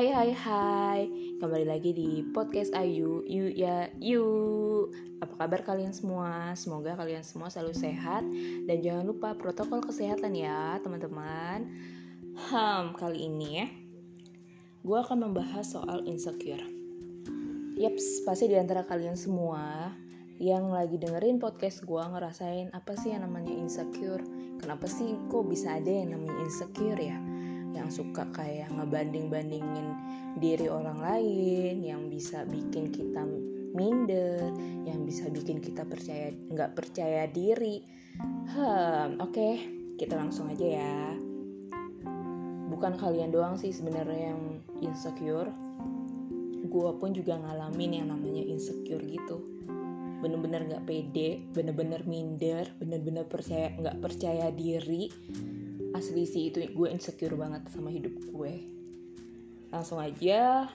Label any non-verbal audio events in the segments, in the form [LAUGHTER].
Hai hai hai. Kembali lagi di podcast Ayu Yu ya Yu. Apa kabar kalian semua? Semoga kalian semua selalu sehat. Dan jangan lupa protokol kesehatan ya teman-teman. Hmm, kali ini ya Gue akan membahas soal insecure. Yaps, pasti di antara kalian semua yang lagi dengerin podcast gue ngerasain apa sih yang namanya insecure? Kenapa sih kok bisa ada yang namanya insecure ya yang suka kayak ngebanding-bandingin diri orang lain yang bisa bikin kita minder yang bisa bikin kita percaya nggak percaya diri. Hmm oke okay, kita langsung aja ya. Bukan kalian doang sih sebenarnya yang insecure. Gue pun juga ngalamin yang namanya insecure gitu. Bener-bener gak pede bener-bener minder bener-bener percaya nggak percaya diri asli sih itu gue insecure banget sama hidup gue. Langsung aja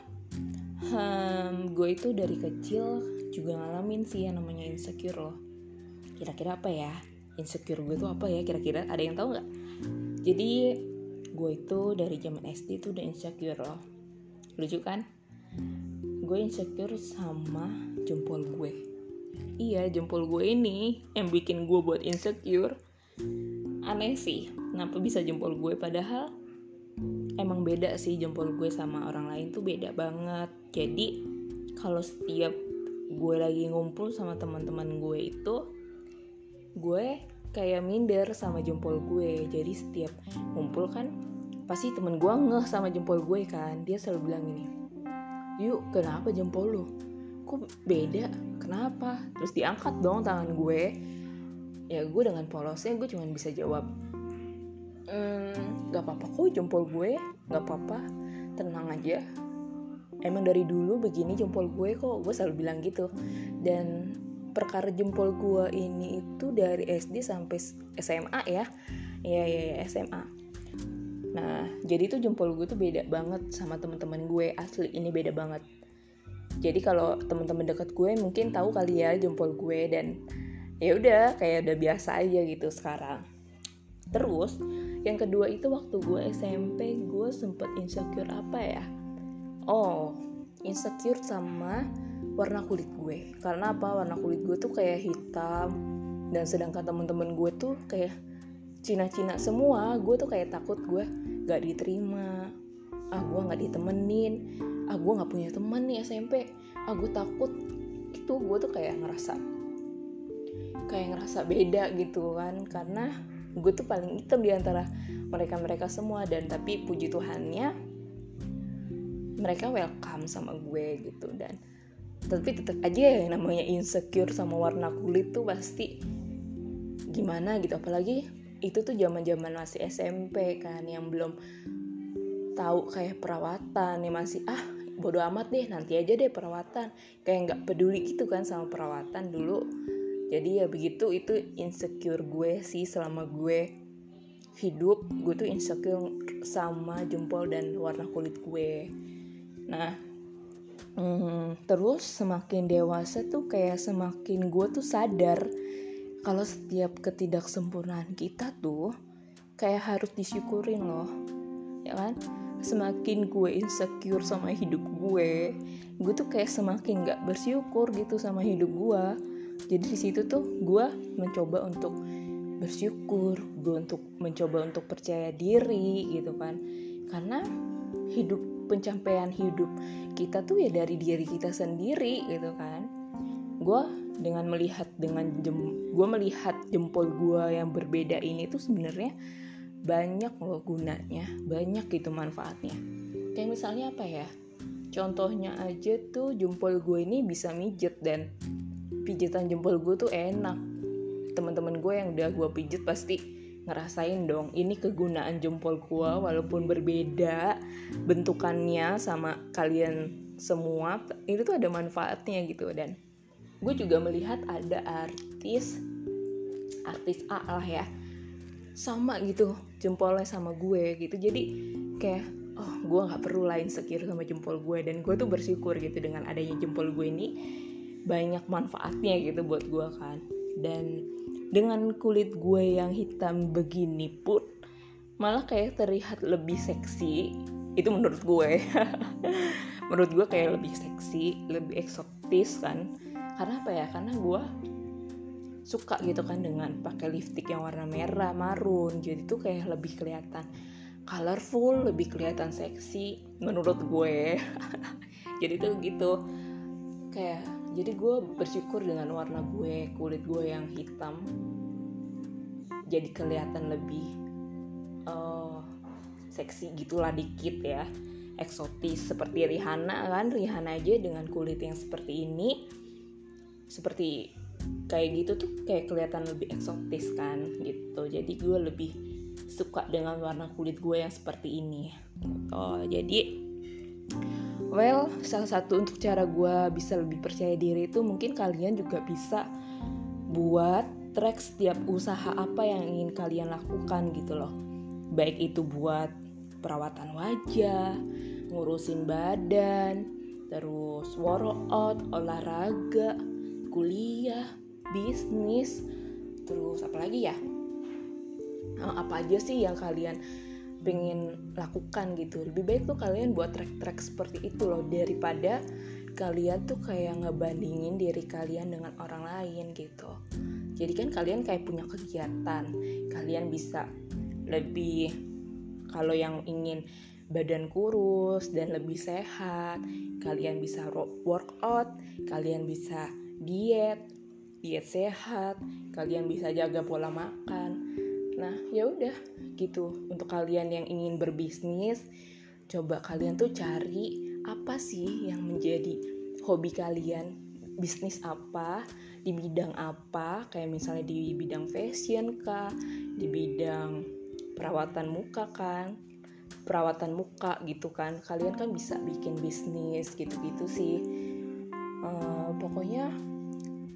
hmm, gue itu dari kecil juga ngalamin sih yang namanya insecure loh. Kira-kira apa ya? Insecure gue tuh apa ya? Kira-kira ada yang tahu nggak? Jadi gue itu dari zaman SD tuh udah insecure loh. Lucu kan? Gue insecure sama jempol gue. Iya jempol gue ini yang bikin gue buat insecure. Aneh sih kenapa bisa jempol gue? Padahal emang beda sih jempol gue sama orang lain tuh beda banget. Jadi kalau setiap gue lagi ngumpul sama teman-teman gue itu gue kayak minder sama jempol gue. Jadi setiap ngumpul kan pasti temen gue ngeh sama jempol gue kan. Dia selalu bilang ini yuk kenapa jempol lu? Kok beda? Kenapa? Terus diangkat dong tangan gue. Ya gue dengan polosnya gue cuma bisa jawab hmm, gak apa-apa kok jempol gue. Gak apa-apa. Tenang aja. Emang dari dulu begini jempol gue kok. Gue selalu bilang gitu. Dan perkara jempol gue ini itu dari SD sampai SMA ya. Ya ya, ya SMA nah jadi tuh jempol gue tuh beda banget sama teman-teman gue. Asli ini beda banget. Jadi kalau teman-teman dekat gue mungkin tahu kali ya jempol gue dan ya udah kayak udah biasa aja gitu sekarang. Terus yang kedua itu waktu gue SMP gue sempet insecure apa ya? Oh insecure sama warna kulit gue. Karena apa? Warna kulit gue tuh kayak hitam dan sedangkan teman-teman gue tuh kayak Cina-Cina semua. Gue tuh kayak takut gue gak diterima. Ah gue gak ditemenin. Ah gue nggak punya teman nih SMP ah gue takut. Itu gue tuh kayak ngerasa kayak ngerasa beda gitu kan. Karena gue tuh paling hitam di antara mereka mereka semua. Dan tapi puji Tuhannya mereka welcome sama gue gitu. Dan tapi tetap aja ya yang namanya insecure sama warna kulit tuh pasti gimana gitu. Apalagi itu tuh zaman zaman masih SMP kan yang belum tahu kayak perawatan nih masih ah bodo amat deh nanti aja deh perawatan. Kayak nggak peduli gitu kan sama perawatan. Dulu jadi ya begitu itu insecure gue sih selama gue hidup. Gue tuh insecure sama jempol dan warna kulit gue. Nah hmm, terus semakin dewasa tuh kayak semakin gue tuh sadar kalau setiap ketidaksempurnaan kita tuh kayak harus disyukurin loh ya kan? Semakin gue insecure sama hidup gue gue tuh kayak semakin gak bersyukur gitu sama hidup gue jadi di situ tuh gue mencoba untuk bersyukur gue untuk mencoba untuk percaya diri gitu kan. Karena hidup pencapaian hidup kita tuh ya dari diri kita sendiri gitu kan. Gue dengan melihat dengan jem, gue melihat jempol gue yang berbeda ini tuh sebenarnya banyak loh gunanya banyak gitu manfaatnya. Kayak misalnya apa ya? Contohnya aja tuh jempol gue ini bisa mijet dan pijitan jempol gue tuh enak. Teman-teman gue yang udah gue pijet pasti ngerasain dong ini kegunaan jempol gue walaupun berbeda bentukannya sama kalian semua itu tuh ada manfaatnya gitu. Dan gue juga melihat ada artis artis A lah ya sama gitu jempolnya sama gue gitu. Jadi kayak oh gue nggak perlu lain sekir sama jempol gue. Dan gue tuh bersyukur gitu dengan adanya jempol gue ini banyak manfaatnya gitu buat gue kan. Dan dengan kulit gue yang hitam begini pun malah kayak terlihat lebih seksi. Itu menurut gue. [LAUGHS] Menurut gue kayak lebih seksi lebih eksotis kan. Karena apa ya? Karena gue suka gitu kan dengan pakai lipstick yang warna merah marun. Jadi tuh kayak lebih kelihatan colorful lebih kelihatan seksi menurut gue. [LAUGHS] Jadi tuh gitu. Kayak jadi gue bersyukur dengan warna gue kulit gue yang hitam. Jadi kelihatan lebih uh, seksi gitulah dikit ya. Eksotis seperti Rihanna kan. Rihanna aja dengan kulit yang seperti ini seperti kayak gitu tuh kayak kelihatan lebih eksotis kan gitu. Jadi gue lebih suka dengan warna kulit gue yang seperti ini Oh jadi Well, salah satu untuk cara gue bisa lebih percaya diri itu mungkin kalian juga bisa buat track setiap usaha apa yang ingin kalian lakukan gitu loh. Baik itu buat perawatan wajah, ngurusin badan, terus workout, olahraga, kuliah, bisnis, terus apa lagi ya? Apa aja sih yang kalian pengen lakukan gitu. Lebih baik tuh kalian buat track-track seperti itu loh daripada kalian tuh kayak ngebandingin diri kalian dengan orang lain gitu. Jadi kan kalian kayak punya kegiatan. Kalian bisa lebih kalau yang ingin badan kurus dan lebih sehat kalian bisa workout kalian bisa diet diet sehat kalian bisa jaga pola makan nah ya udah gitu. Untuk kalian yang ingin berbisnis coba kalian tuh cari apa sih yang menjadi hobi kalian? Bisnis apa? Di bidang apa? Kayak misalnya di bidang fashion kah? Di bidang perawatan muka kan? Perawatan muka gitu kan? Kalian kan bisa bikin bisnis gitu-gitu sih. Uh, pokoknya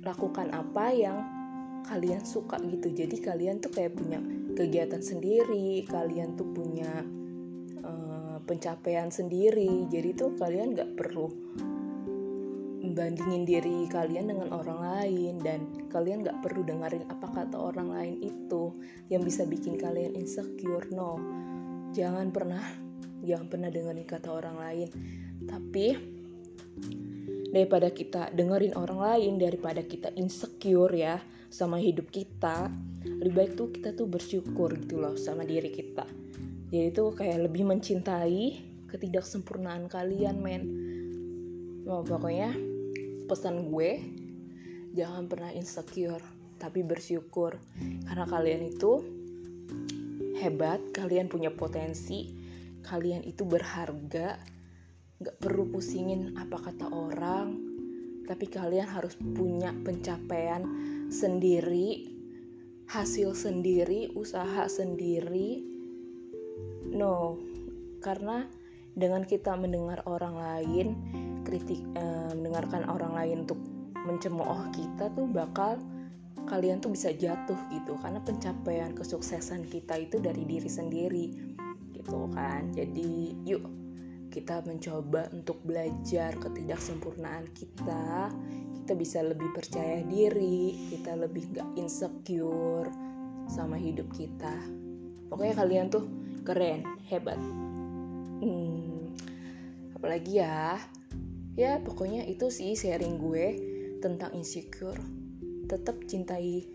lakukan apa yang kalian suka gitu. Jadi kalian tuh kayak punya kegiatan sendiri kalian tuh punya uh, pencapaian sendiri. Jadi tuh kalian nggak perlu bandingin diri kalian dengan orang lain dan kalian nggak perlu dengerin apa kata orang lain itu yang bisa bikin kalian insecure no. Jangan pernah jangan pernah dengerin kata orang lain. Tapi daripada kita dengerin orang lain daripada kita insecure ya sama hidup kita lebih baik tuh kita tuh bersyukur gitu loh sama diri kita. Jadi tuh kayak lebih mencintai ketidaksempurnaan kalian men. Oh, pokoknya pesan gue jangan pernah insecure tapi bersyukur. Karena kalian itu hebat kalian punya potensi kalian itu berharga gak perlu pusingin apa kata orang tapi kalian harus punya pencapaian sendiri hasil sendiri usaha sendiri. No karena dengan kita mendengar orang lain kritik eh, mendengarkan orang lain untuk mencemooh kita tuh bakal kalian tuh bisa jatuh gitu. Karena pencapaian kesuksesan kita itu dari diri sendiri gitu kan. Jadi yuk kita mencoba untuk belajar ketidaksempurnaan kita kita bisa lebih percaya diri kita lebih gak insecure sama hidup kita. Pokoknya kalian tuh keren hebat. Hmm, apalagi ya? Ya pokoknya itu sih sharing gue tentang insecure. Tetap cintai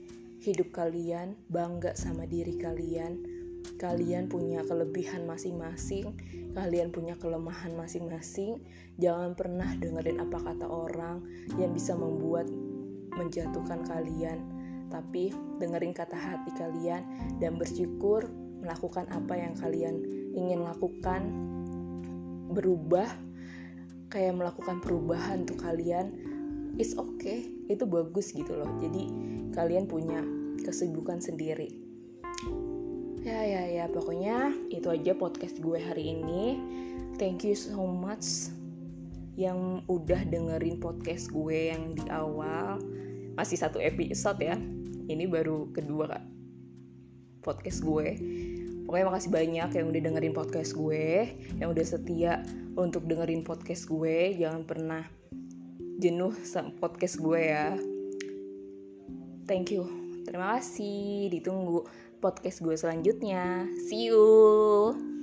hidup kalian bangga sama diri kalian kalian punya kelebihan masing-masing, kalian punya kelemahan masing-masing. Jangan pernah dengerin apa kata orang yang bisa membuat menjatuhkan kalian, tapi dengerin kata hati kalian dan bersyukur melakukan apa yang kalian ingin lakukan. Berubah kayak melakukan perubahan untuk kalian. It's okay, itu bagus gitu loh. Jadi kalian punya kesibukan sendiri ya ya ya. Pokoknya itu aja podcast gue hari ini. Thank you so much yang udah dengerin podcast gue yang di awal. Masih satu episode ya. Ini baru kedua kak. Podcast gue. Pokoknya makasih banyak yang udah dengerin podcast gue. Yang udah setia untuk dengerin podcast gue. Jangan pernah jenuh sama podcast gue ya. Thank you. Terima kasih. Ditunggu podcast gue selanjutnya. See you.